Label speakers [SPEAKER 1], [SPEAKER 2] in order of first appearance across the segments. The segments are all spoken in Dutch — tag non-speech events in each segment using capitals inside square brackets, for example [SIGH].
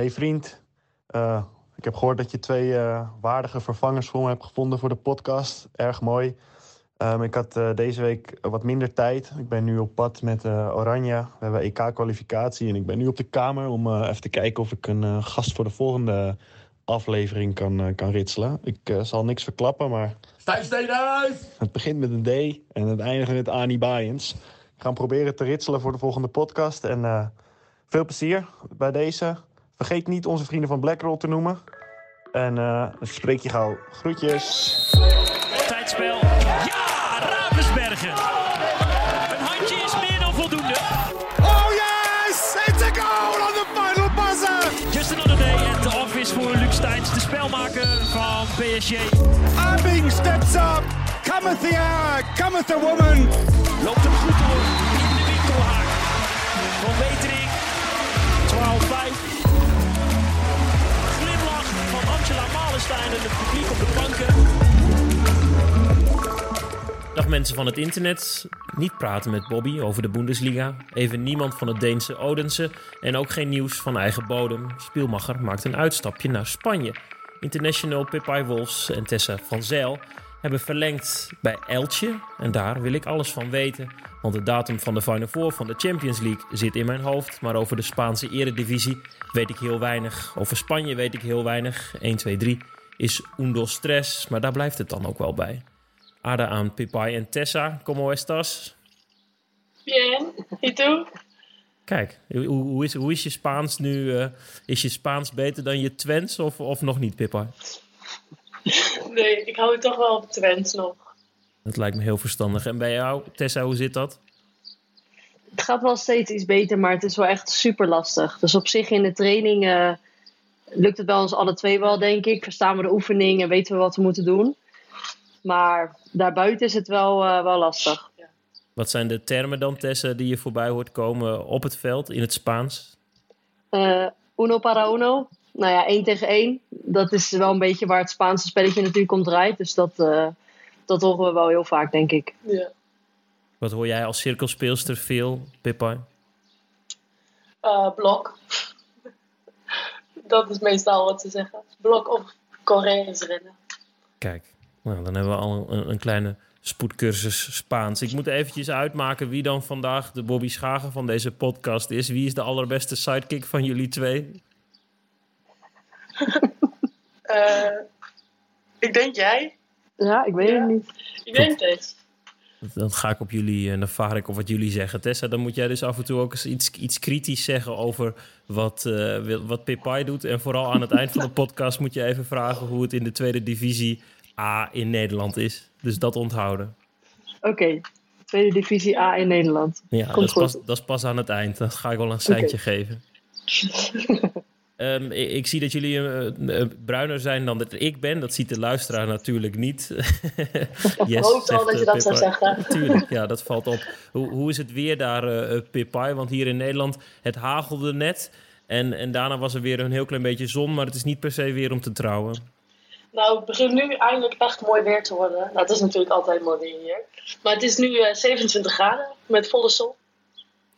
[SPEAKER 1] Hey vriend, uh, ik heb gehoord dat je twee uh, waardige vervangers voor me hebt gevonden voor de podcast. Erg mooi. Um, ik had uh, deze week wat minder tijd. Ik ben nu op pad met Oranje. We hebben EK-kwalificatie en ik ben nu op de kamer om even te kijken of ik een gast voor de volgende aflevering kan, kan ritselen. Ik zal niks verklappen, maar.
[SPEAKER 2] Stijn uit!
[SPEAKER 1] Het begint met een D en het eindigt met Ani ga hem proberen te ritselen voor de volgende podcast. En veel plezier bij deze. Vergeet niet onze vrienden van Blackroll te noemen. En uh, spreek je gauw. Groetjes.
[SPEAKER 3] Tijdspel. Ja, Ravensbergen. Een handje is meer dan voldoende.
[SPEAKER 2] Oh yes! It's a goal on the final buzzer!
[SPEAKER 3] Just another day at the office voor Luc Steins, de spelmaker van PSG.
[SPEAKER 2] Abing steps up. Cometh the hour, cometh the woman.
[SPEAKER 3] Loopt van het internet. Niet praten met Bobby over de Bundesliga. Even niemand van het Deense Odense. En ook geen nieuws van eigen bodem. Spielmacher maakt een uitstapje naar Spanje. International Pippai Wolfs en Tessa van Zijl hebben verlengd bij Elche. En daar wil ik alles van weten. Want de datum van de Final Four van de Champions League zit in mijn hoofd. Maar over de Spaanse eredivisie weet ik heel weinig. Over Spanje weet ik heel weinig. 1, 2, 3 is undo stress. Maar daar blijft het dan ook wel bij. Ada aan Pipai en Tessa, ¿cómo estás?
[SPEAKER 4] Bien, ¿y tú?
[SPEAKER 3] Kijk, hoe, hoe, is, hoe is je Spaans nu? Uh, is je Spaans beter dan je Twents of, of nog niet, Pippa?
[SPEAKER 4] Nee, ik hou het toch wel op Twents nog.
[SPEAKER 3] Dat lijkt me heel verstandig. En bij jou, Tessa, hoe zit dat?
[SPEAKER 5] Het gaat wel steeds iets beter, maar het is wel echt super lastig. Dus op zich in de training uh, lukt het wel ons alle twee wel, denk ik. Verstaan we de oefening en weten we wat we moeten doen. Maar daarbuiten is het wel, uh, wel lastig. Ja.
[SPEAKER 3] Wat zijn de termen dan, Tessa, die je voorbij hoort komen op het veld in het Spaans?
[SPEAKER 5] Uh, uno para uno. Nou ja, één tegen één. Dat is wel een beetje waar het Spaanse spelletje natuurlijk om draait. Dus dat, uh, dat horen we wel heel vaak, denk ik.
[SPEAKER 4] Ja.
[SPEAKER 3] Wat hoor jij als cirkelspeelster veel, Pippa?
[SPEAKER 4] Uh, blok. dat is meestal wat ze zeggen. Blok of Koreaans rennen.
[SPEAKER 3] Kijk, nou, dan hebben we al een, een, kleine spoedcursus Spaans. Ik moet eventjes uitmaken wie dan vandaag de Bobby Schagen van deze podcast is. Wie is de allerbeste sidekick van jullie twee?
[SPEAKER 4] uh, [LAUGHS] ik denk jij.
[SPEAKER 5] Ja, ik weet ja. het niet.
[SPEAKER 4] Ik denk het.
[SPEAKER 3] Dan ga ik op jullie en dan vaar ik op wat jullie zeggen. Tessa, dan moet jij dus af en toe ook eens iets, iets kritisch zeggen over wat, uh, wat Pipai doet. En vooral aan het eind van de [LAUGHS] podcast moet je even vragen hoe het in de tweede divisie A in Nederland is. Dus dat onthouden.
[SPEAKER 5] Oké, okay. tweede divisie A in Nederland.
[SPEAKER 3] Ja, dat is, pas, dat is, pas, aan het eind. Dan ga ik wel een seintje okay. geven. Um, [LAUGHS] ik, ik, zie dat jullie uh, bruiner zijn dan dat ik ben. Dat ziet de luisteraar natuurlijk niet. [LAUGHS]
[SPEAKER 4] yes, hoop al dat je dat zou zeggen. [LAUGHS]
[SPEAKER 3] Natuurlijk, ja, dat valt op. Hoe, hoe is het weer daar, uh, Pippai? Want hier in Nederland, het hagelde net. En, en daarna was er weer een heel klein beetje zon. Maar het is niet per se weer om te trouwen.
[SPEAKER 4] Nou, het begint nu eindelijk echt mooi weer te worden. Nou, het is natuurlijk altijd mooi weer hier. Maar het is nu uh, 27 graden met volle zon.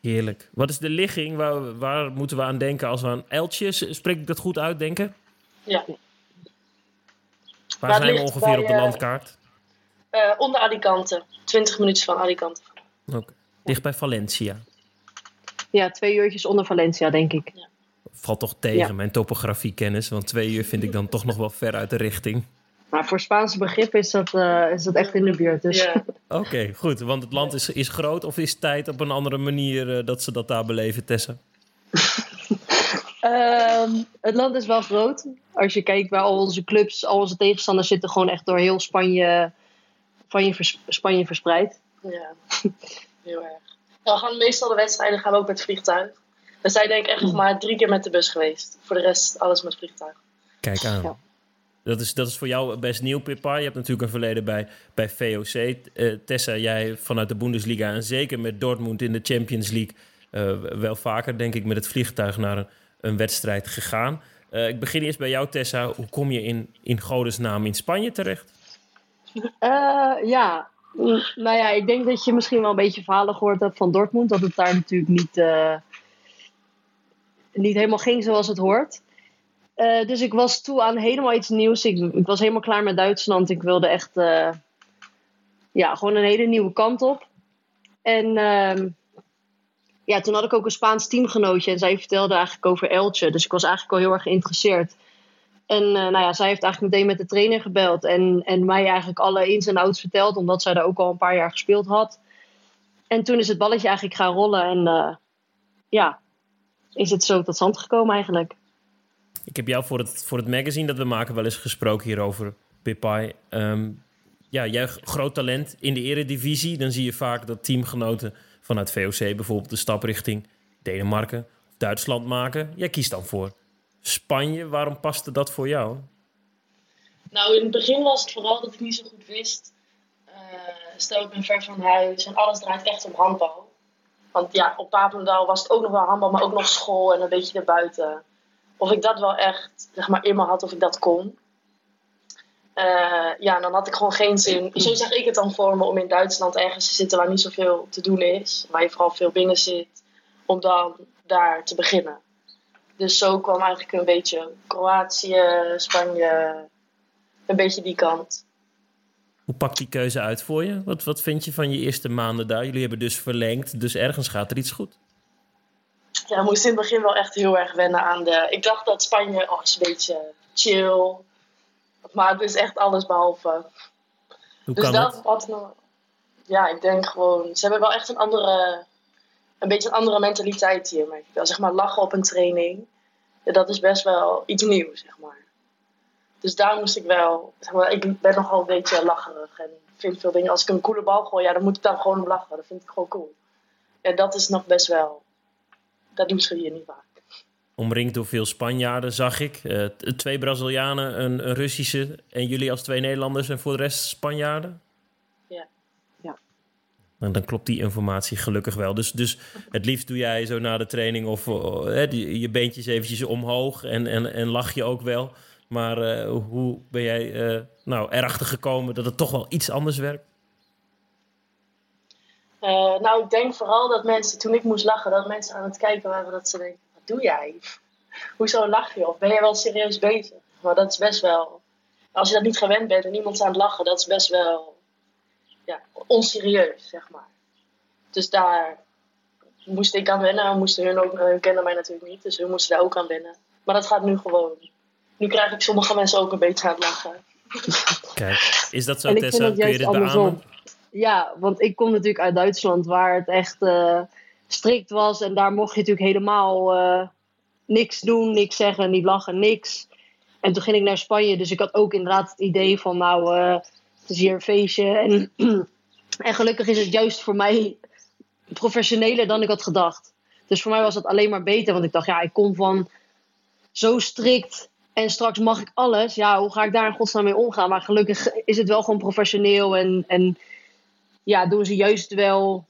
[SPEAKER 3] Heerlijk. Wat is de ligging? Waar, waar moeten we aan denken als we aan Eltjes... Spreek ik dat goed uit, denken?
[SPEAKER 4] Ja.
[SPEAKER 3] Waar maar zijn we ongeveer bij, op de landkaart?
[SPEAKER 4] Uh, onder Alicante. 20 minuten van Alicante.
[SPEAKER 3] Oké. Okay. Dicht bij Valencia.
[SPEAKER 5] Ja, twee uurtjes onder Valencia, denk ik. Ja.
[SPEAKER 3] Valt toch tegen ja. mijn topografiekennis, want twee uur vind ik dan toch nog wel ver uit de richting.
[SPEAKER 5] Maar voor Spaanse begrip is dat, uh, is dat echt in de buurt. Dus.
[SPEAKER 4] Ja.
[SPEAKER 3] Oké, okay, goed. Want het land is, is groot of is tijd op een andere manier uh, dat ze dat daar beleven, Tessa?
[SPEAKER 5] um, [LAUGHS] het land is wel groot. Als je kijkt waar al onze clubs, al onze tegenstanders zitten gewoon echt door heel Spanje, Spanje, vers, Spanje verspreid.
[SPEAKER 4] Ja, heel erg. Nou, we gaan meestal de wedstrijden gaan we ook met vliegtuig. We zijn denk ik echt nog maar drie keer met de bus geweest. Voor de rest alles met vliegtuig.
[SPEAKER 3] Kijk aan. Ja. Dat is, dat is voor jou best nieuw, Pippa. Je hebt natuurlijk een verleden bij, bij VOC. Uh, Tessa, jij vanuit de Bundesliga en zeker met Dortmund in de Champions League... Uh, wel vaker, denk ik, met het vliegtuig naar een, een wedstrijd gegaan. Uh, ik begin eerst bij jou, Tessa. Hoe kom je in, in godesnaam in Spanje terecht?
[SPEAKER 5] ja, nou ja, ik denk dat je misschien wel een beetje verhalen gehoord hebt van Dortmund. Dat het daar natuurlijk niet, niet helemaal ging zoals het hoort. Eh, dus ik was toe aan helemaal iets nieuws. Ik, was helemaal klaar met Duitsland. Ik wilde echt uh, ja, gewoon een hele nieuwe kant op. En ehm, ja, toen had ik ook een Spaans teamgenootje. En zij vertelde eigenlijk over Eltje. Dus ik was eigenlijk al heel erg geïnteresseerd. En uh, nou ja, zij heeft eigenlijk meteen met de trainer gebeld. En, en mij eigenlijk alle ins en outs verteld. Omdat zij daar ook al een paar jaar gespeeld had. En toen is het balletje eigenlijk gaan rollen. En ja, is het zo tot stand gekomen eigenlijk.
[SPEAKER 3] Ik heb jou voor het, voor het magazine dat we maken wel eens gesproken hierover, Pipai. Um, ja, jij groot talent in de eredivisie. Dan zie je vaak dat teamgenoten vanuit VOC bijvoorbeeld de stap richting Denemarken of Duitsland maken. Jij kiest dan voor Spanje. Waarom paste dat voor jou?
[SPEAKER 4] Nou, in het begin was het vooral dat ik niet zo goed wist. Uh, stel, ik ben ver van huis en alles draait echt om handbal. Want ja, op Papendal was het ook nog wel handbal, maar ook nog school en een beetje erbuiten. Of ik dat wel echt zeg maar, in had, of ik dat kon. Uh, ja, dan had ik gewoon geen zin. Zo zeg ik het dan voor me om in Duitsland ergens te zitten waar niet zoveel te doen is. Waar je vooral veel binnen zit. Om dan daar te beginnen. Dus zo kwam eigenlijk een beetje Kroatië, Spanje. Een beetje die kant.
[SPEAKER 3] Hoe pakt die keuze uit voor je? Wat, wat vind je van je eerste maanden daar? Jullie hebben dus verlengd, dus ergens gaat er iets goed.
[SPEAKER 4] Ja, ik moest in het begin wel echt heel erg wennen aan de... Ik dacht dat Spanje oh, is een beetje chill. Maar het is echt alles behalve.
[SPEAKER 3] Hoe
[SPEAKER 4] dus
[SPEAKER 3] kan
[SPEAKER 4] dat had me... Ja, ik denk gewoon... Ze hebben wel echt een andere... Een beetje een andere mentaliteit hier, merk ik wel. Zeg maar lachen op een training. Ja, dat is best wel iets nieuws, zeg maar. Dus daar moest ik wel... Zeg maar, ik ben nogal een beetje lacherig. En vind veel dingen... Als ik een coole bal gooi, ja, dan moet ik daar gewoon om lachen. Dat vind ik gewoon cool. En dat is nog best wel... Dat doen ze hier niet vaak.
[SPEAKER 3] Omringd door veel Spanjaarden, zag ik. Uh, twee Brazilianen, een, een, Russische en jullie als twee Nederlanders en voor de rest Spanjaarden?
[SPEAKER 4] Ja.
[SPEAKER 5] ja.
[SPEAKER 3] En dan klopt die informatie gelukkig wel. Dus, dus het liefst doe jij zo na de training of uh, die, je beentjes eventjes omhoog en, en, en lach je ook wel. Maar uh, hoe ben jij nou, erachter gekomen dat het toch wel iets anders werkt?
[SPEAKER 4] Uh, nou, ik denk vooral dat mensen, toen ik moest lachen, dat mensen aan het kijken waren dat ze denken, wat doe jij? [LAUGHS] Hoezo lach je? Of ben je wel serieus bezig? Maar dat is best wel, als je dat niet gewend bent en iemand aan het lachen, dat is best wel ja, onserieus, zeg maar. Dus daar moest ik aan wennen, moesten hun ook, hun kennen mij natuurlijk niet, dus hun moesten daar ook aan wennen. Maar dat gaat nu gewoon. Nu krijg ik sommige mensen ook een beetje aan het lachen.
[SPEAKER 3] Kijk, is dat zo,
[SPEAKER 5] en ik
[SPEAKER 3] Tessa? Kun je
[SPEAKER 5] juist
[SPEAKER 3] dit beamen?
[SPEAKER 5] andersom. Ja, want ik kom natuurlijk uit Duitsland waar het echt uh, strikt was. En daar mocht je natuurlijk helemaal uh, niks doen, niks zeggen, niet lachen, niks. En toen ging ik naar Spanje, dus ik had ook inderdaad het idee van nou, uh, het is hier een feestje. En, [CLEARS THROAT] en gelukkig is het juist voor mij professioneler dan ik had gedacht. Dus voor mij was dat alleen maar beter, want ik dacht ja, ik kom van zo strikt en straks mag ik alles. Ja, hoe ga ik daar in godsnaam mee omgaan? Maar gelukkig is het wel gewoon professioneel en... en ja, doen ze juist wel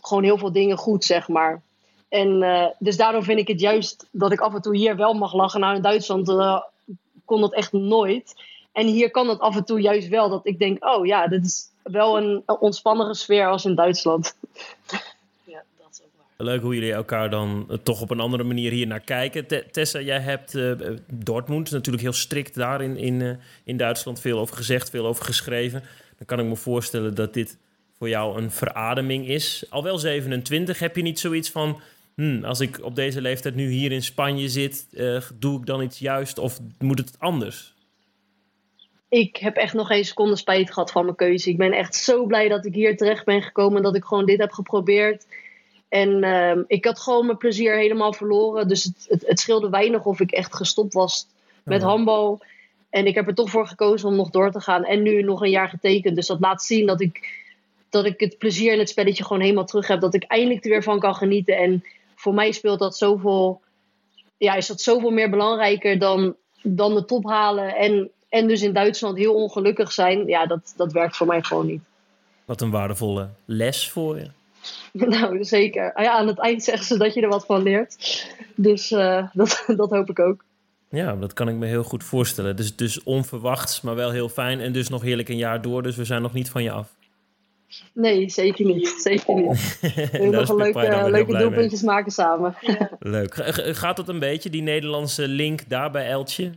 [SPEAKER 5] gewoon heel veel dingen goed, zeg maar. En uh, dus daarom vind ik het juist dat ik af en toe hier wel mag lachen. Nou, in Duitsland uh, kon dat echt nooit. En hier kan dat af en toe juist wel. Dat ik denk, oh ja, dit is wel een, een ontspannere sfeer als in Duitsland.
[SPEAKER 4] Ja, dat is ook waar.
[SPEAKER 3] Leuk hoe jullie elkaar dan uh, toch op een andere manier hier naar kijken. Te Tessa, jij hebt Dortmund natuurlijk heel strikt daar in, in, in Duitsland. Veel over gezegd, veel over geschreven. Dan kan ik me voorstellen dat dit voor jou een verademing is. Al wel 27, heb je niet zoiets van... Hmm, als ik op deze leeftijd nu hier in Spanje zit... Uh, doe ik dan iets juist of moet het anders?
[SPEAKER 5] Ik heb echt nog geen seconde spijt gehad van mijn keuze. Ik ben echt zo blij dat ik hier terecht ben gekomen... en dat ik gewoon dit heb geprobeerd. En uh, ik had gewoon mijn plezier helemaal verloren. Dus het, het, het scheelde weinig of ik echt gestopt was met oh. handbal... En ik heb er toch voor gekozen om nog door te gaan. En nu nog een jaar getekend. Dus dat laat zien dat ik dat ik het plezier in het spelletje gewoon helemaal terug heb. Dat ik eindelijk er weer van kan genieten. En voor mij speelt dat zoveel. Ja, is dat zoveel meer belangrijker dan, dan de top halen. En, en dus in Duitsland heel ongelukkig zijn. Ja, dat, dat werkt voor mij gewoon niet.
[SPEAKER 3] Wat een waardevolle les voor je. [LAUGHS]
[SPEAKER 5] Nou, zeker. Ah ja, aan het eind zeggen ze dat je er wat van leert. Dus uh, [LAUGHS] dat, dat hoop ik ook.
[SPEAKER 3] Ja, dat kan ik me heel goed voorstellen. Dus, dus onverwachts, maar wel heel fijn. En dus nog heerlijk een jaar door. Dus we zijn nog niet van je af.
[SPEAKER 5] Nee, zeker niet. Zeker niet. [LAUGHS] We
[SPEAKER 3] is
[SPEAKER 5] nog een leuke, leuke
[SPEAKER 3] mee.
[SPEAKER 5] doelpuntjes maken samen.
[SPEAKER 3] Leuk. Gaat het een beetje, die Nederlandse link daar bij Eltje?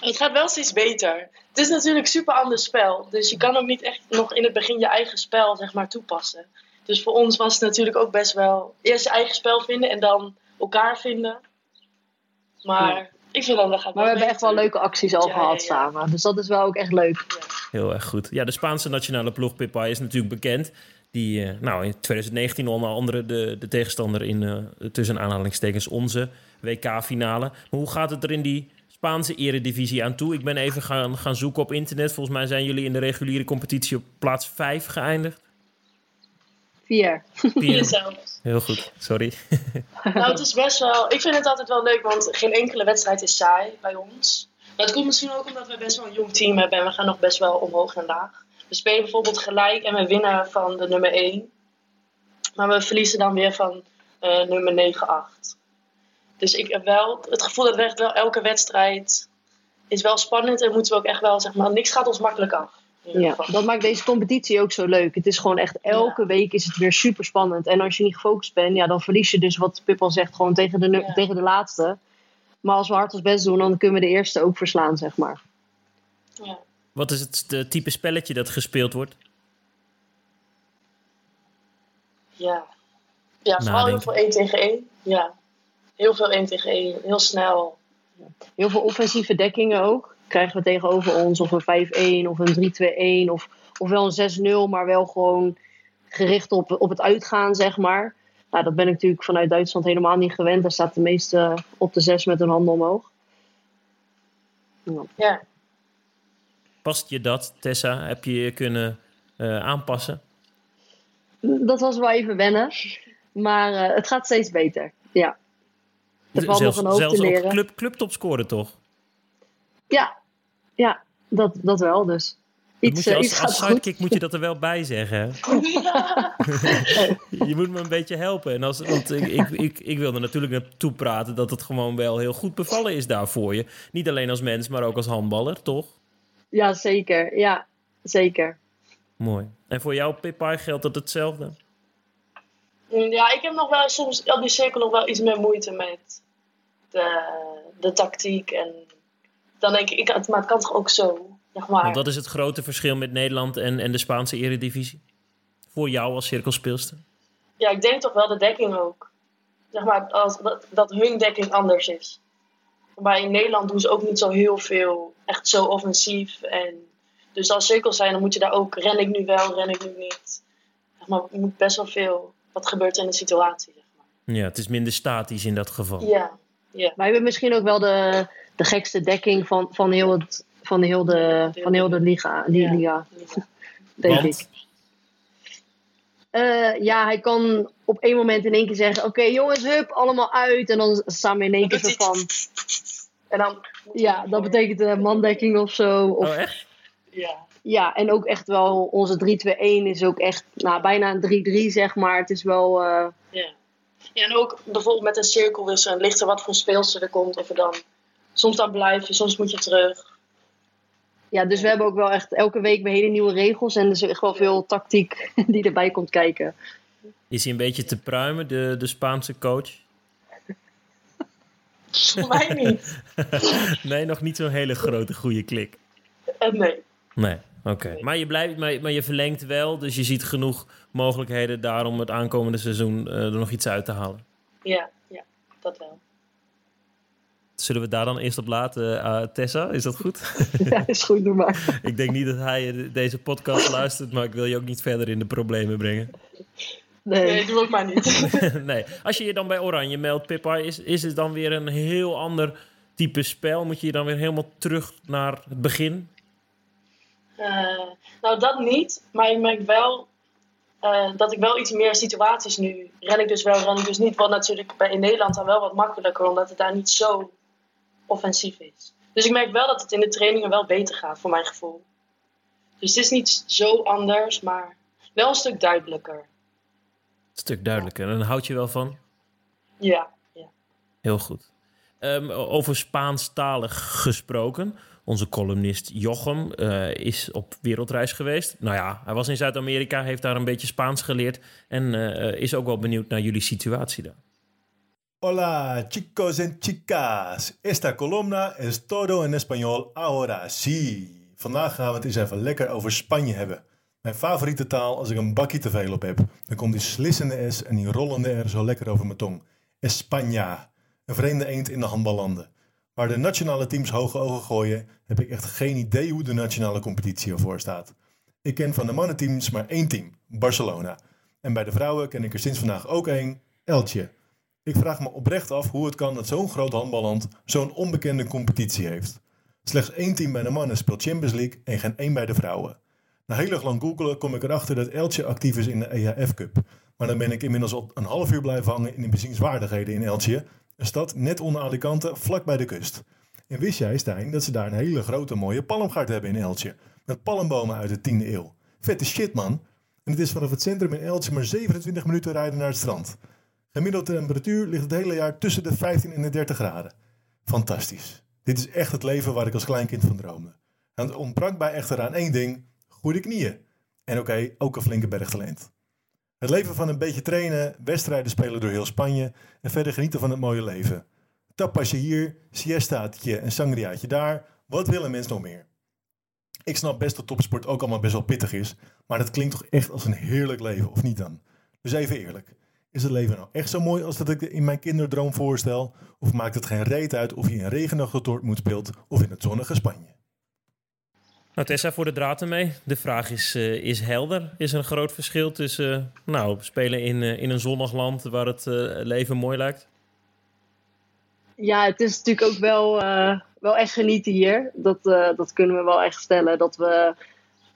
[SPEAKER 4] Het gaat wel steeds beter. Het is natuurlijk een super ander spel. Dus je kan ook niet echt nog in het begin je eigen spel zeg maar, toepassen. Dus voor ons was het natuurlijk ook best wel eerst je eigen spel vinden en dan elkaar vinden. Maar
[SPEAKER 5] Ja.
[SPEAKER 4] ik vind dat dat gaat
[SPEAKER 5] Maar we hebben echt wel leuke acties al
[SPEAKER 4] Ja,
[SPEAKER 5] gehad
[SPEAKER 4] ja, ja.
[SPEAKER 5] samen. Dus dat is wel ook echt leuk.
[SPEAKER 3] Heel erg goed. Ja, de Spaanse nationale ploeg Pip Pie is natuurlijk bekend. Die eh, nou, in 2019 onder andere de, de tegenstander in eh, tussen aanhalingstekens onze WK-finale. Maar hoe gaat het er in die Spaanse eredivisie aan toe? Ik ben even gaan, gaan zoeken op internet. Volgens mij zijn jullie in de reguliere competitie op plaats 5 geëindigd.
[SPEAKER 5] Vier.
[SPEAKER 3] Vier. [LAUGHS]
[SPEAKER 4] Zelfs.
[SPEAKER 3] Heel goed, sorry. [LAUGHS]
[SPEAKER 4] Nou, het is best wel. Ik vind het altijd wel leuk, want geen enkele wedstrijd is saai bij ons. Maar het komt misschien ook omdat we best wel een jong team hebben en we gaan nog best wel omhoog en laag. We spelen bijvoorbeeld gelijk en we winnen van de nummer 1. Maar we verliezen dan weer van eh, nummer 9-8. Dus ik heb wel het gevoel dat we echt wel elke wedstrijd is wel spannend en moeten we ook echt wel, zeg maar, niks gaat ons makkelijk af.
[SPEAKER 5] Ja, dat maakt deze competitie ook zo leuk. Het is gewoon echt elke week is het weer super spannend. En als je niet gefocust bent, ja, dan verlies je dus wat Pip al zegt, gewoon tegen de,
[SPEAKER 4] Ja.
[SPEAKER 5] tegen de laatste. Maar als we hard ons best doen, dan kunnen we de eerste ook verslaan, zeg maar.
[SPEAKER 4] Ja.
[SPEAKER 3] Wat is het de type spelletje dat gespeeld wordt?
[SPEAKER 4] Ja, ja vooral heel veel 1 tegen 1. Ja, heel veel 1 tegen 1. Heel snel.
[SPEAKER 5] Heel veel offensieve dekkingen ook. Krijgen we tegenover ons of een 5-1 of een 3-2-1 of, of wel een 6-0, maar wel gewoon gericht op, op het uitgaan, zeg maar. Nou, dat ben ik natuurlijk vanuit Duitsland helemaal niet gewend. Daar staat de meeste op de 6 met hun handen omhoog. Ja.
[SPEAKER 4] Ja.
[SPEAKER 3] Past je dat, Tessa? Heb je je kunnen eh, aanpassen?
[SPEAKER 5] Dat was wel even wennen. Maar eh, het gaat steeds beter. Ja. Er valt nog
[SPEAKER 3] zelfs
[SPEAKER 5] een hoop
[SPEAKER 3] zelfs
[SPEAKER 5] te
[SPEAKER 3] club, clubtopscoren toch?
[SPEAKER 5] Ja, ja dat, dat wel dus. Iets,
[SPEAKER 3] moet je
[SPEAKER 5] eh,
[SPEAKER 3] als,
[SPEAKER 5] iets
[SPEAKER 3] als
[SPEAKER 5] gaat goed.
[SPEAKER 3] sidekick moet je dat er wel bij zeggen. Hè? [LAUGHS] je moet me een beetje helpen. En als, want ik, ik, ik, ik wil er natuurlijk naartoe praten dat het gewoon wel heel goed bevallen is daar voor je. Niet alleen als mens, maar ook als handballer, toch?
[SPEAKER 5] Ja, zeker. Ja, zeker.
[SPEAKER 3] Mooi. En voor jou, Pippa, geldt dat hetzelfde?
[SPEAKER 4] Mm, Ja, ik heb nog wel soms op die cirkel nog wel iets meer moeite met de, de tactiek. En dan denk ik, ik, het- maar het kan toch ook zo, zeg maar.
[SPEAKER 3] Want dat is het grote verschil met Nederland en, en de Spaanse eredivisie. Voor jou als cirkelspeelster.
[SPEAKER 4] Ja, ik denk toch wel de dekking ook. Zeg maar, als, dat, dat hun dekking anders is. Maar in Nederland doen ze ook niet zo heel veel, echt zo offensief. En dus als cirkels zijn, dan moet je daar ook, ren ik nu wel, ren ik nu niet. Zeg maar, je moet best wel veel, wat gebeurt er in de situatie, zeg maar.
[SPEAKER 3] Ja, het is minder statisch in dat geval.
[SPEAKER 4] Ja, ja.
[SPEAKER 5] Wij hebben misschien ook wel de, de gekste dekking van, van, heel, het, van, heel de, van heel de liga, die
[SPEAKER 4] Ja.
[SPEAKER 5] liga denk ik. Eh, ja, hij kan op één moment in één keer zeggen: Oké, jongens, hup, allemaal uit. En dan staan we in één keer zo van.
[SPEAKER 4] En dan...
[SPEAKER 5] Ja, dat betekent uh, mandekking of zo. Of,
[SPEAKER 3] oh, echt?
[SPEAKER 4] Ja,
[SPEAKER 5] Ja, en ook echt wel, onze 3-2-1 is ook echt nou, bijna een 3-3, zeg maar. Het is wel. eh,
[SPEAKER 4] ja. Ja, en ook bijvoorbeeld met een cirkelwissel. Het ligt er wat voor speelster er komt. Of er dan... Soms dan blijf je, soms moet je terug.
[SPEAKER 5] ja, dus we hebben ook wel echt elke week weer hele nieuwe regels. En er is echt wel veel tactiek [LAUGHS] die erbij komt kijken.
[SPEAKER 3] Is hij een beetje te pruimen, de, de Spaanse coach?
[SPEAKER 4] Voor mij niet. [LAUGHS]
[SPEAKER 3] nee, nog niet zo'n hele grote goede klik.
[SPEAKER 4] Eh, nee.
[SPEAKER 3] Nee, oké. Maar, je blijft, maar, maar je verlengt wel, dus je ziet genoeg mogelijkheden daar om het aankomende seizoen eh, er nog iets uit te halen.
[SPEAKER 4] Ja, ja, dat wel.
[SPEAKER 3] Zullen we daar dan eerst op laten, eh, Tessa? Is dat goed? [LAUGHS]
[SPEAKER 5] ja, is goed, doe maar. [LAUGHS]
[SPEAKER 3] ik denk niet dat hij eh, deze podcast luistert, maar ik wil je ook niet verder in de problemen brengen.
[SPEAKER 5] Nee.
[SPEAKER 4] Nee, doe ook maar niet. [LAUGHS]
[SPEAKER 3] nee. Als je je dan bij Oranje meldt, Pippa, is, is het dan weer een heel ander type spel? Moet je je dan weer helemaal terug naar het begin?
[SPEAKER 4] Eh, nou, dat niet. Maar ik merk wel eh, dat ik wel iets meer situaties nu... Ren ik dus wel, ren ik dus niet. Wat natuurlijk bij, in Nederland dan wel wat makkelijker. Omdat het daar niet zo offensief is. Dus ik merk wel dat het in de trainingen wel beter gaat, voor mijn gevoel. Dus het is niet zo anders, maar wel een stuk duidelijker.
[SPEAKER 3] Een stuk duidelijker. En houd je wel van?
[SPEAKER 4] Ja, ja.
[SPEAKER 3] Heel goed. Ehm, over Spaanstalig gesproken. Onze columnist Jochem uh, is op wereldreis geweest. Nou ja, hij was in Zuid-Amerika, heeft daar een beetje Spaans geleerd en uh, is ook wel benieuwd naar jullie situatie daar.
[SPEAKER 6] Hola chicos en chicas. Esta columna es todo en español ahora sí. Vandaag gaan we het eens even lekker over Spanje hebben. Mijn favoriete taal als ik een bakje te veel op heb. Dan komt die slissende S en die rollende R zo lekker over mijn tong. España. Een vreemde eend in de handballanden. Waar de nationale teams hoge ogen gooien, heb ik echt geen idee hoe de nationale competitie ervoor staat. Ik ken van de mannenteams maar één team, Barcelona. En bij de vrouwen ken ik er sinds vandaag ook één, Eltje. Ik vraag me oprecht af hoe het kan dat zo'n groot handballand zo'n onbekende competitie heeft. Slechts één team bij de mannen speelt Champions League en geen één bij de vrouwen. Na heel erg lang googelen kom ik erachter dat Eltje actief is in de EHF Cup. Maar dan ben ik inmiddels al een half uur blijven hangen in de bezienswaardigheden in Eltje, een stad net onder Alicante, vlak bij de kust. En wist jij, Stijn, dat ze daar een hele grote mooie palmgaard hebben in Eltje? Met palmbomen uit de 10e eeuw. Vette shit, man. En het is vanaf het centrum in Eltje maar 27 minuten rijden naar het strand. Gemiddelde temperatuur ligt het hele jaar tussen de 15 en de 30 graden. Fantastisch. Dit is echt het leven waar ik als kleinkind van droomde. En het ontbrak bij echter aan één ding: goede knieën. En oké, ook een flinke bergtalent. Het leven van een beetje trainen, wedstrijden spelen door heel Spanje en verder genieten van het mooie leven. Tapasje hier, siestaatje en sangriaatje daar. Wat wil een mens nog meer? Ik snap best dat topsport ook allemaal best wel pittig is, maar dat klinkt toch echt als een heerlijk leven, of niet dan? Dus even eerlijk. Is het leven nou echt zo mooi als dat ik in mijn kinderdroom voorstel? Of maakt het geen reet uit of je in regenachtig Dortmund speelt of in het zonnige Spanje?
[SPEAKER 3] Nou, Tessa, voor de draad ermee. De vraag is, uh, is helder. Is er een groot verschil tussen uh, nou, spelen in, uh, in een zonnig land waar het leven mooi lijkt?
[SPEAKER 5] Ja, het is natuurlijk ook wel, wel echt genieten hier. Dat, dat kunnen we wel echt stellen. Dat we,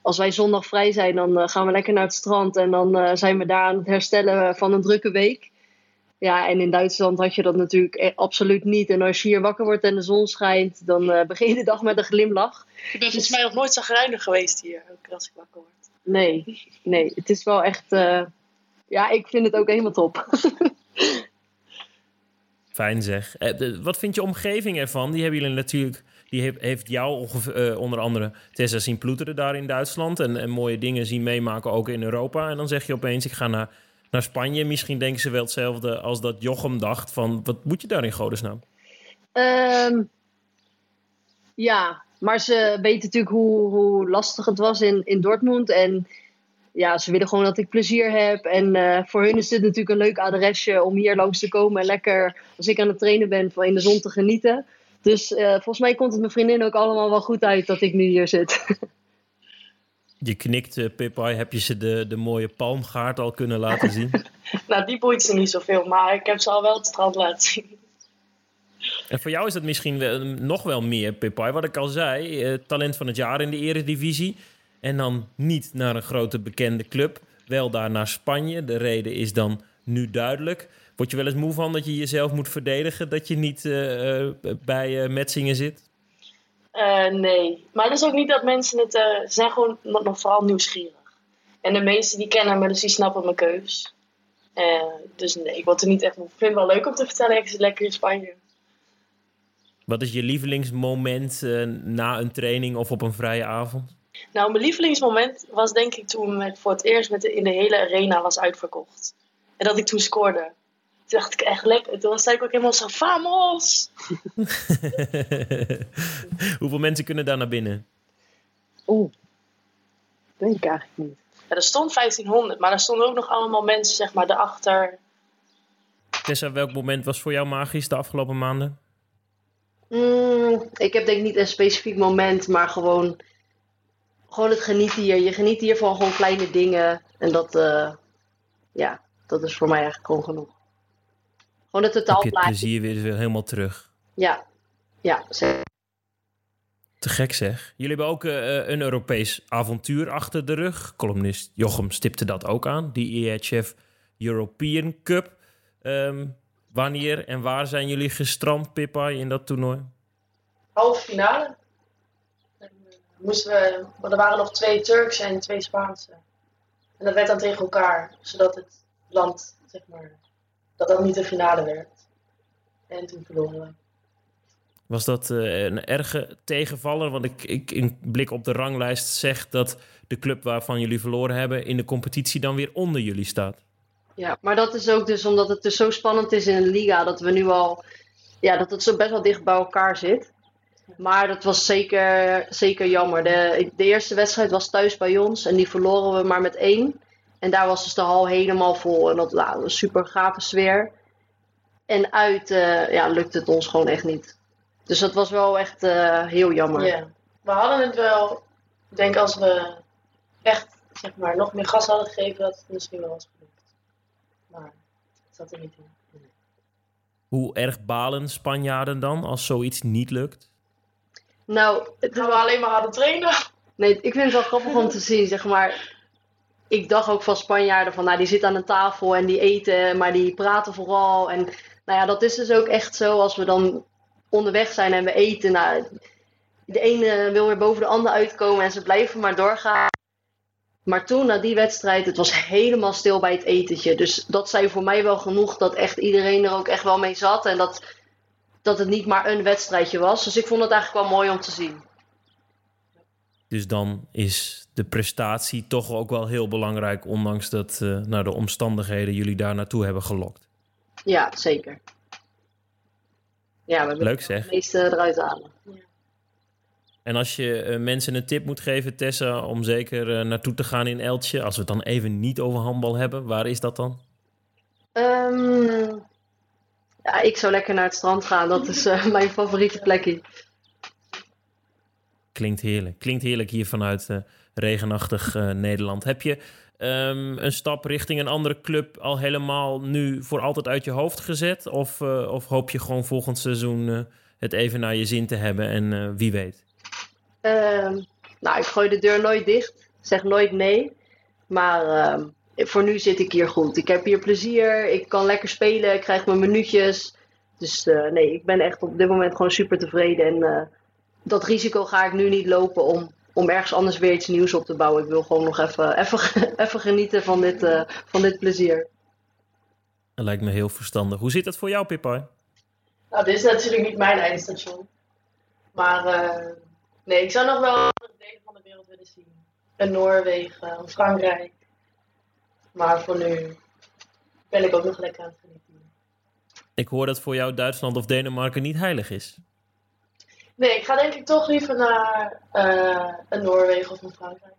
[SPEAKER 5] als wij zondag vrij zijn, dan gaan we lekker naar het strand. En dan zijn we daar aan het herstellen van een drukke week. Ja, en in Duitsland had je dat natuurlijk e- absoluut niet. En als je hier wakker wordt en de zon schijnt, dan uh, [LAUGHS] begin je de dag met een glimlach.
[SPEAKER 4] Ik ben volgens mij nog nooit zagrijnig geweest hier, ook als ik wakker word.
[SPEAKER 5] Nee, nee, het is wel echt... Uh, ja, ik vind het ook helemaal top. [LAUGHS]
[SPEAKER 3] Fijn zeg. Uh, wat vind je omgeving ervan? Die hebben jullie natuurlijk... Die heeft, heeft jou uh, onder andere Tessa zien ploeteren daar in Duitsland. En, en mooie dingen zien meemaken ook in Europa. En dan zeg je opeens, ik ga naar naar Spanje. Misschien denken ze wel hetzelfde als dat Jochem dacht. Van, wat moet je daar in godesnaam?
[SPEAKER 5] Um, ja, maar ze weten natuurlijk hoe, hoe lastig het was in, in Dortmund. En ja, ze willen gewoon dat ik plezier heb. En uh, voor hun is dit natuurlijk een leuk adresje om hier langs te komen. En lekker, als ik aan het trainen ben, van in de zon te genieten. Dus uh, volgens mij komt het mijn vriendin ook allemaal wel goed uit dat ik nu hier zit. [LAUGHS]
[SPEAKER 3] Je knikt, uh, Pippai. Heb je ze de, de mooie palmgaard al kunnen laten zien? [LAUGHS]
[SPEAKER 4] nou, die boeit ze niet zoveel, maar ik heb ze al wel het strand laten zien.
[SPEAKER 3] En voor jou is dat misschien wel, nog wel meer, Pippai. Wat ik al zei, uh, talent van het jaar in de eredivisie. En dan niet naar een grote bekende club. Wel daar naar Spanje. De reden is dan nu duidelijk. Word je wel eens moe van dat je jezelf moet verdedigen? Dat je niet uh, bij Metzingen zit?
[SPEAKER 4] Uh, nee, maar het is ook niet dat mensen het. Uh, ze zijn gewoon nog vooral nieuwsgierig. En de meesten die kennen me, dus die snappen mijn keus. Uh, dus nee, ik word er niet echt. Ik vind het wel leuk om te vertellen. Ik zit lekker in Spanje.
[SPEAKER 3] Wat is je lievelingsmoment na een training of op een vrije avond?
[SPEAKER 4] Nou, mijn lievelingsmoment was denk ik toen ik voor het eerst met de, in de hele arena was uitverkocht. En dat ik toen scoorde. Toen dacht ik echt lekker. Toen was ik ook helemaal zo, vamos! [LAUGHS]
[SPEAKER 3] Hoeveel mensen kunnen daar naar binnen?
[SPEAKER 5] Oeh, denk ik eigenlijk niet.
[SPEAKER 4] Ja, er stond 1500, maar er stonden ook nog allemaal mensen, zeg maar, erachter.
[SPEAKER 3] Tessa, welk moment was voor jou magisch de afgelopen maanden?
[SPEAKER 5] Mm, ik heb denk ik niet een specifiek moment, maar gewoon, gewoon het genieten hier. Je geniet hier van gewoon kleine dingen. En dat, uh, ja, dat is voor mij eigenlijk gewoon genoeg. Gewoon het totaal
[SPEAKER 3] het plezier weer, weer helemaal terug.
[SPEAKER 5] Ja, ja, zeker.
[SPEAKER 3] Te gek zeg. Jullie hebben ook uh, een Europees avontuur achter de rug. Columnist Jochem stipte dat ook aan. Die EHF European Cup. Um, wanneer en waar zijn jullie gestrand, Pippa, in dat toernooi?
[SPEAKER 4] Halve finale. Moesten we, er waren nog twee Turkse en twee Spaanse. En dat werd dan tegen elkaar, zodat het land, zeg maar, dat dat niet de finale werd. En toen verloren we.
[SPEAKER 3] Was dat eh, een erge tegenvaller? Want ik, ik in blik op de ranglijst zeg dat de club waarvan jullie verloren hebben in de competitie dan weer onder jullie staat.
[SPEAKER 5] Ja, maar dat is ook dus omdat het dus zo spannend is in de liga dat we nu al, ja, dat het zo best wel dicht bij elkaar zit. Maar dat was zeker, zeker jammer. De, de eerste wedstrijd was thuis bij ons en die verloren we maar met één. En daar was dus de hal helemaal vol en dat nou, een super gave sfeer. En uit uh, ja, lukte het ons gewoon echt niet. Dus dat was wel echt uh, heel jammer.
[SPEAKER 4] Ja. We hadden het wel, ik denk als we echt zeg maar, nog meer gas hadden gegeven, dat het misschien wel was gelukt. Maar het zat er niet in. Nee.
[SPEAKER 3] Hoe erg balen Spanjaarden dan als zoiets niet lukt?
[SPEAKER 5] Nou,
[SPEAKER 4] het we alleen maar hadden trainen.
[SPEAKER 5] Nee, ik vind het wel grappig om te zien, zeg maar. Ik dacht ook van Spanjaarden van, nou, die zitten aan een tafel en die eten, maar die praten vooral. En nou ja, dat is dus ook echt zo als we dan onderweg zijn en we eten. Nou, de ene wil weer boven de ander uitkomen en ze blijven maar doorgaan. Maar toen, na die wedstrijd, het was helemaal stil bij het etentje. Dus dat zei voor mij wel genoeg dat echt iedereen er ook echt wel mee zat. En dat, dat het niet maar een wedstrijdje was. Dus ik vond het eigenlijk wel mooi om te zien.
[SPEAKER 3] Dus dan is de prestatie toch ook wel heel belangrijk, ondanks dat uh, nou, de omstandigheden jullie daar naartoe hebben gelokt.
[SPEAKER 5] Ja, zeker. Ja, we
[SPEAKER 3] Leuk zeg.
[SPEAKER 5] het meeste eruit halen. Ja.
[SPEAKER 3] En als je uh, mensen een tip moet geven, Tessa, om zeker uh, naartoe te gaan in Eltje, als we het dan even niet over handbal hebben, waar is dat dan?
[SPEAKER 5] Um, ja, ik zou lekker naar het strand gaan. Dat is [LAUGHS] mijn favoriete plekje.
[SPEAKER 3] Klinkt heerlijk. Klinkt heerlijk hier vanuit regenachtig Nederland. Heb je um, een stap richting een andere club al helemaal nu voor altijd uit je hoofd gezet? Of, of hoop je gewoon volgend seizoen het even naar je zin te hebben en wie weet?
[SPEAKER 5] Uh, nou, ik gooi de deur nooit dicht. Zeg nooit nee. Maar uh, voor nu zit ik hier goed. Ik heb hier plezier. Ik kan lekker spelen. Ik krijg mijn minuutjes. Dus nee, ik ben echt op dit moment gewoon super tevreden. En dat risico ga ik nu niet lopen om, om ergens anders weer iets nieuws op te bouwen. Ik wil gewoon nog even, even, [LAUGHS] even genieten van dit, uh, van dit plezier.
[SPEAKER 3] Dat lijkt me heel verstandig. Hoe zit het voor jou, Pippa?
[SPEAKER 4] Nou, dit is natuurlijk niet mijn eindstation. Maar Nee, ik zou nog wel andere delen van de wereld willen zien. In Noorwegen, of Frankrijk. Maar voor nu ben ik ook nog lekker aan het genieten.
[SPEAKER 3] Ik hoor dat voor jou Duitsland of Denemarken niet heilig is.
[SPEAKER 4] Nee, ik ga denk ik toch liever naar uh, een Noorwegen of een Frankrijk.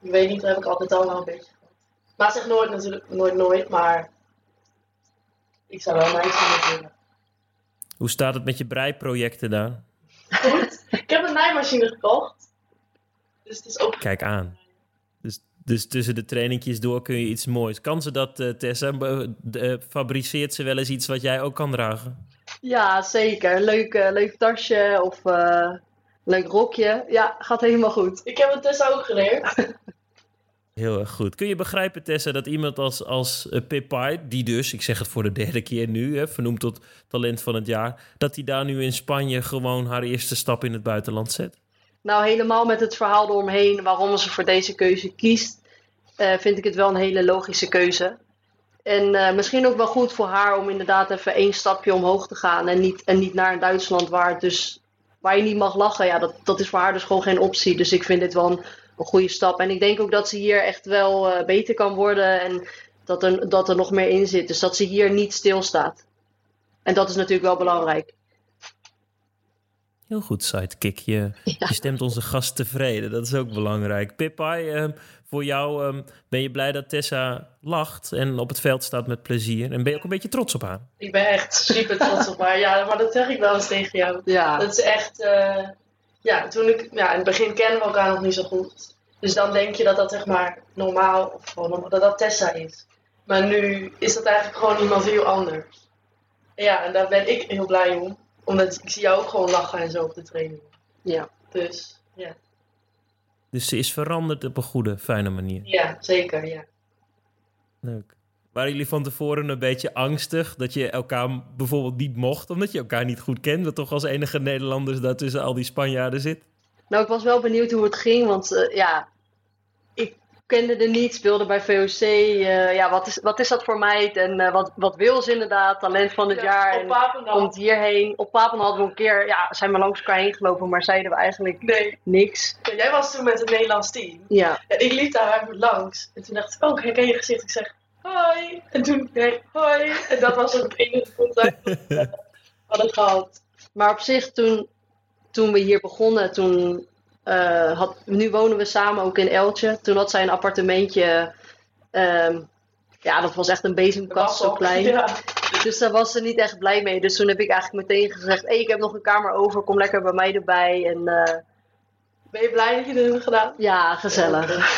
[SPEAKER 4] Ik weet niet, dat heb ik altijd al wel een beetje gehad. Maar zeg nooit natuurlijk, nooit nooit, maar ik zou wel mijn zin willen.
[SPEAKER 3] Hoe staat het met je breiprojecten daar?
[SPEAKER 4] Goed. Ik heb een naaimachine gekocht. Dus het is ook...
[SPEAKER 3] Kijk aan. Dus, dus tussen de trainingjes door kun je iets moois. Kan ze dat, uh, Tessa? Uh, fabriceert ze wel eens iets wat jij ook kan dragen?
[SPEAKER 5] Ja, zeker. Leuk, uh, leuk tasje of leuk rokje. Ja, gaat helemaal goed.
[SPEAKER 4] Ik heb het Tessa ook geleerd. [LAUGHS]
[SPEAKER 3] Heel erg goed. Kun je begrijpen, Tessa, dat iemand als, als uh, Pippai, die dus, ik zeg het voor de derde keer nu, hè, vernoemd tot talent van het jaar, dat hij daar nu in Spanje gewoon haar eerste stap in het buitenland zet?
[SPEAKER 5] Nou, helemaal met het verhaal eromheen waarom ze voor deze keuze kiest, uh, vind ik het wel een hele logische keuze. En uh, misschien ook wel goed voor haar om inderdaad even één stapje omhoog te gaan en niet, en niet naar Duitsland waar, dus, waar je niet mag lachen. Ja, dat, dat is voor haar dus gewoon geen optie. Dus ik vind dit wel een een goede stap. En ik denk ook dat ze hier echt wel uh, beter kan worden en dat er, dat er nog meer in zit. Dus dat ze hier niet stilstaat. En dat is natuurlijk wel belangrijk.
[SPEAKER 3] Heel goed, sidekick. Je, [LAUGHS] ja. je stemt onze gast tevreden. Dat is ook belangrijk. Pippai, uh, voor jou uh, ben je blij dat Tessa lacht en op het veld staat met plezier. En ben je ook een beetje trots op haar?
[SPEAKER 4] Ik ben echt super trots op haar. Ja, maar dat zeg ik wel eens tegen jou.
[SPEAKER 5] Ja.
[SPEAKER 4] Dat is echt... Uh, ja, toen ik, ja, in het begin kennen we elkaar nog niet zo goed. Dus dan denk je dat dat zeg maar normaal, of gewoon, dat dat Tessa is. Maar nu is dat eigenlijk gewoon iemand heel anders. Ja, en daar ben ik heel blij om. Omdat ik zie jou ook gewoon lachen en zo op de training.
[SPEAKER 5] Ja.
[SPEAKER 4] Dus, ja.
[SPEAKER 3] Dus ze is veranderd op een goede, fijne manier.
[SPEAKER 4] Ja, zeker, ja.
[SPEAKER 3] Leuk. Waren jullie van tevoren een beetje angstig dat je elkaar bijvoorbeeld niet mocht, omdat je elkaar niet goed kent, dat toch als enige Nederlanders daar tussen al die Spanjaarden zit?
[SPEAKER 5] Nou, ik was wel benieuwd hoe het ging, want uh, ja, kende er niet, speelde bij VOC. eh, ja, wat is, wat is dat voor meid? En eh, wat, wat wil ze inderdaad? Talent van het
[SPEAKER 4] Ja,
[SPEAKER 5] jaar.
[SPEAKER 4] op
[SPEAKER 5] En
[SPEAKER 4] Papendal.
[SPEAKER 5] komt hierheen. Op Papen hadden we een keer, ja, zijn we langs elkaar heen gelopen, maar zeiden we eigenlijk
[SPEAKER 4] Nee,
[SPEAKER 5] niks.
[SPEAKER 4] Ja, jij was toen met het Nederlands team.
[SPEAKER 5] Ja,
[SPEAKER 4] En ik liep daar even langs. En toen dacht ik, oh, ik herken je gezicht. Ik zeg, hoi. En toen, nee, hoi. En dat was het enige contact dat we [LAUGHS] hadden gehad.
[SPEAKER 5] maar op zich toen, toen we hier begonnen, toen eh, had, nu wonen we samen ook in Eltje. Toen had zij een appartementje. ehm, ja, dat was echt een bezemkast zo klein.
[SPEAKER 4] Ja.
[SPEAKER 5] Dus daar was ze niet echt blij mee. Dus toen heb ik eigenlijk meteen gezegd: hey, ik heb nog een kamer over, kom lekker bij mij erbij. En eh,
[SPEAKER 4] Ben je blij dat je dit hebt gedaan?
[SPEAKER 5] ja, gezellig.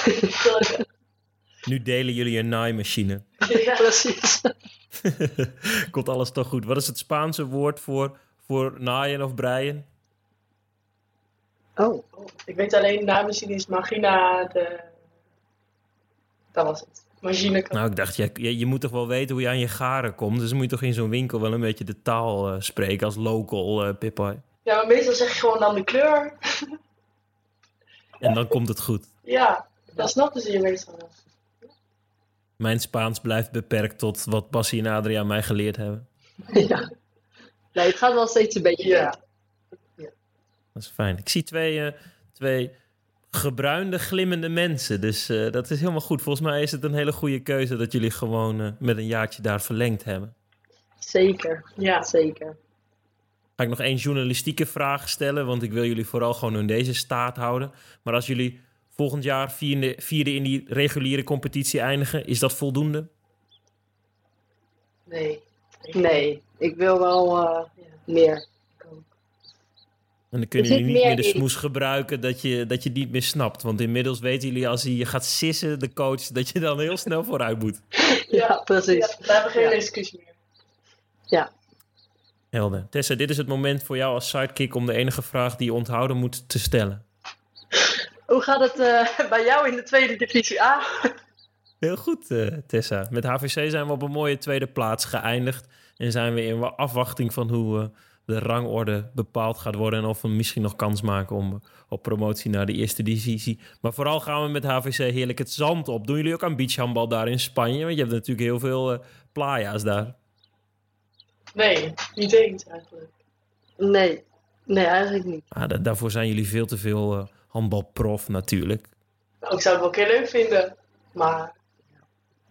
[SPEAKER 3] Nu delen jullie een naaimachine.
[SPEAKER 4] Ja.
[SPEAKER 5] Precies. [LAUGHS]
[SPEAKER 3] Komt alles toch goed? Wat is het Spaanse woord voor, voor naaien of breien?
[SPEAKER 5] Oh,
[SPEAKER 4] Ik weet alleen, de naamzin is Magina de... Dat was het. Magine kan...
[SPEAKER 3] Nou, ik dacht, je, je, je moet toch wel weten hoe je aan je garen komt. Dus dan moet je toch in zo'n winkel wel een beetje de taal eh, spreken als local uh, Pippai.
[SPEAKER 4] Ja, maar meestal zeg je gewoon dan de kleur.
[SPEAKER 3] En dan komt het goed.
[SPEAKER 4] Ja, dat snapten ze je meestal wel.
[SPEAKER 3] Mijn Spaans blijft beperkt tot wat Bassie en Adriaan mij geleerd hebben.
[SPEAKER 5] ja. Nee, het gaat wel steeds een beetje.
[SPEAKER 4] Ja.
[SPEAKER 3] Dat is fijn. Ik zie twee, eh, twee gebruinde, glimmende mensen. Dus eh, dat is helemaal goed. Volgens mij is het een hele goede keuze dat jullie gewoon eh, met een jaartje daar verlengd hebben.
[SPEAKER 5] Zeker,
[SPEAKER 4] Ja.
[SPEAKER 5] zeker.
[SPEAKER 3] Ga ik nog één journalistieke vraag stellen, want ik wil jullie vooral gewoon in deze staat houden. Maar als jullie volgend jaar vierde, vierde in die reguliere competitie eindigen, is dat voldoende?
[SPEAKER 4] Nee.
[SPEAKER 5] Nee, ik wil wel meer.
[SPEAKER 3] En dan kunnen jullie niet meer
[SPEAKER 5] meer
[SPEAKER 3] de
[SPEAKER 5] in.
[SPEAKER 3] smoes gebruiken dat je, dat je niet meer snapt. Want inmiddels weten jullie als hij je gaat sissen, de coach, dat je dan heel snel vooruit moet. [LAUGHS]
[SPEAKER 5] Ja, precies.
[SPEAKER 4] Ja, we hebben geen
[SPEAKER 5] Ja.
[SPEAKER 4] excuus meer.
[SPEAKER 5] Ja.
[SPEAKER 3] Helder. Tessa, dit is het moment voor jou als sidekick om de enige vraag die je onthouden moet te stellen.
[SPEAKER 5] Hoe gaat het eh, bij jou in de tweede divisie A?
[SPEAKER 3] Heel goed, eh, Tessa. Met HVC zijn we op een mooie tweede plaats geëindigd. En zijn we in afwachting van hoe eh, de rangorde bepaald gaat worden. En of we misschien nog kans maken om op promotie naar de eerste divisie. Maar vooral gaan we met HVC heerlijk het zand op. Doen jullie ook aan beachhandbal daar in Spanje? Want je hebt natuurlijk heel veel eh, playa's daar.
[SPEAKER 4] Nee, niet eens eigenlijk.
[SPEAKER 5] Nee, nee, eigenlijk niet.
[SPEAKER 3] Ah, da- daarvoor zijn jullie veel te veel eh, handbalprof natuurlijk.
[SPEAKER 4] Nou, ik zou het wel een keer leuk vinden. Maar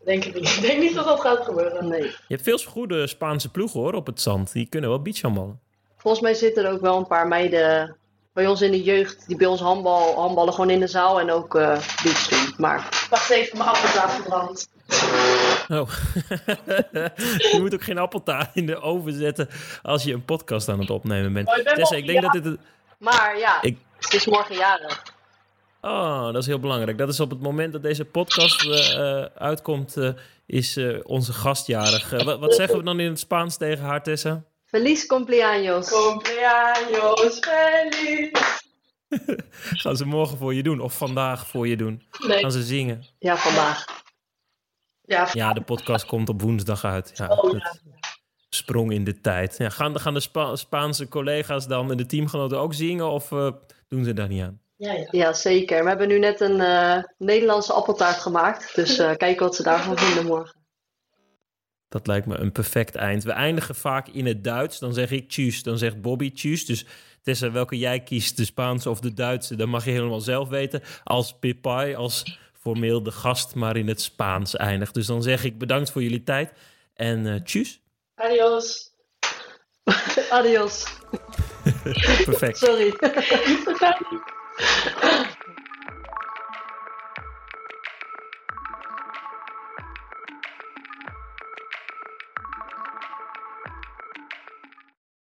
[SPEAKER 4] denk ik niet. [LAUGHS] Ik denk niet dat dat gaat gebeuren.
[SPEAKER 5] Nee.
[SPEAKER 3] Je hebt veel goede Spaanse ploegen hoor op het zand. Die kunnen wel beachhandballen.
[SPEAKER 5] Volgens mij zitten er ook wel een paar meiden bij ons in de jeugd die bij ons handbal, handballen gewoon in de zaal en ook eh beach doen. Maar
[SPEAKER 4] Wacht even, mijn appeltaart verbrand.
[SPEAKER 3] Oh. [LAUGHS] je moet ook geen appeltaart in de oven zetten als je een podcast aan het opnemen bent.
[SPEAKER 4] Maar ik ben
[SPEAKER 3] Tessa, ik denk dat dit... het-
[SPEAKER 5] Maar ja,
[SPEAKER 3] Ik-
[SPEAKER 5] het is morgen jarig.
[SPEAKER 3] Oh, dat is heel belangrijk. Dat is op het moment dat deze podcast eh, eh, uitkomt, eh, is eh, onze gastjarig. Wat, wat zeggen we dan in het Spaans tegen haar, Tessa?
[SPEAKER 5] Feliz cumpleaños.
[SPEAKER 4] Cumpleaños feliz.
[SPEAKER 3] Gaan ze morgen voor je doen of vandaag voor je doen?
[SPEAKER 4] Nee,
[SPEAKER 3] Gaan ze zingen?
[SPEAKER 5] Ja, vandaag.
[SPEAKER 4] ja.
[SPEAKER 3] Ja, de podcast komt op woensdag uit. Ja,
[SPEAKER 4] Oh,
[SPEAKER 3] sprong in de tijd. Ja, gaan, gaan de Spa- Spaanse collega's dan en de teamgenoten ook zingen of eh, doen ze daar niet aan?
[SPEAKER 4] Ja, ja.
[SPEAKER 5] Ja, zeker. We hebben nu net een eh, Nederlandse appeltaart gemaakt. Dus eh [LAUGHS] kijken wat ze daarvan vinden morgen.
[SPEAKER 3] Dat lijkt me een perfect eind. We eindigen vaak in het Duits. Dan zeg ik tjus, dan zegt Bobby tjus. Dus Tessa, welke jij kiest, de Spaanse of de Duitse, dan mag je helemaal zelf weten. Als Pipai, als formeel de gast, maar in het Spaans eindigt. Dus dan zeg ik bedankt voor jullie tijd en eh tjus.
[SPEAKER 4] Adios. [LAUGHS]
[SPEAKER 5] Adios. [LAUGHS]
[SPEAKER 3] Perfect.
[SPEAKER 5] Sorry. [LAUGHS]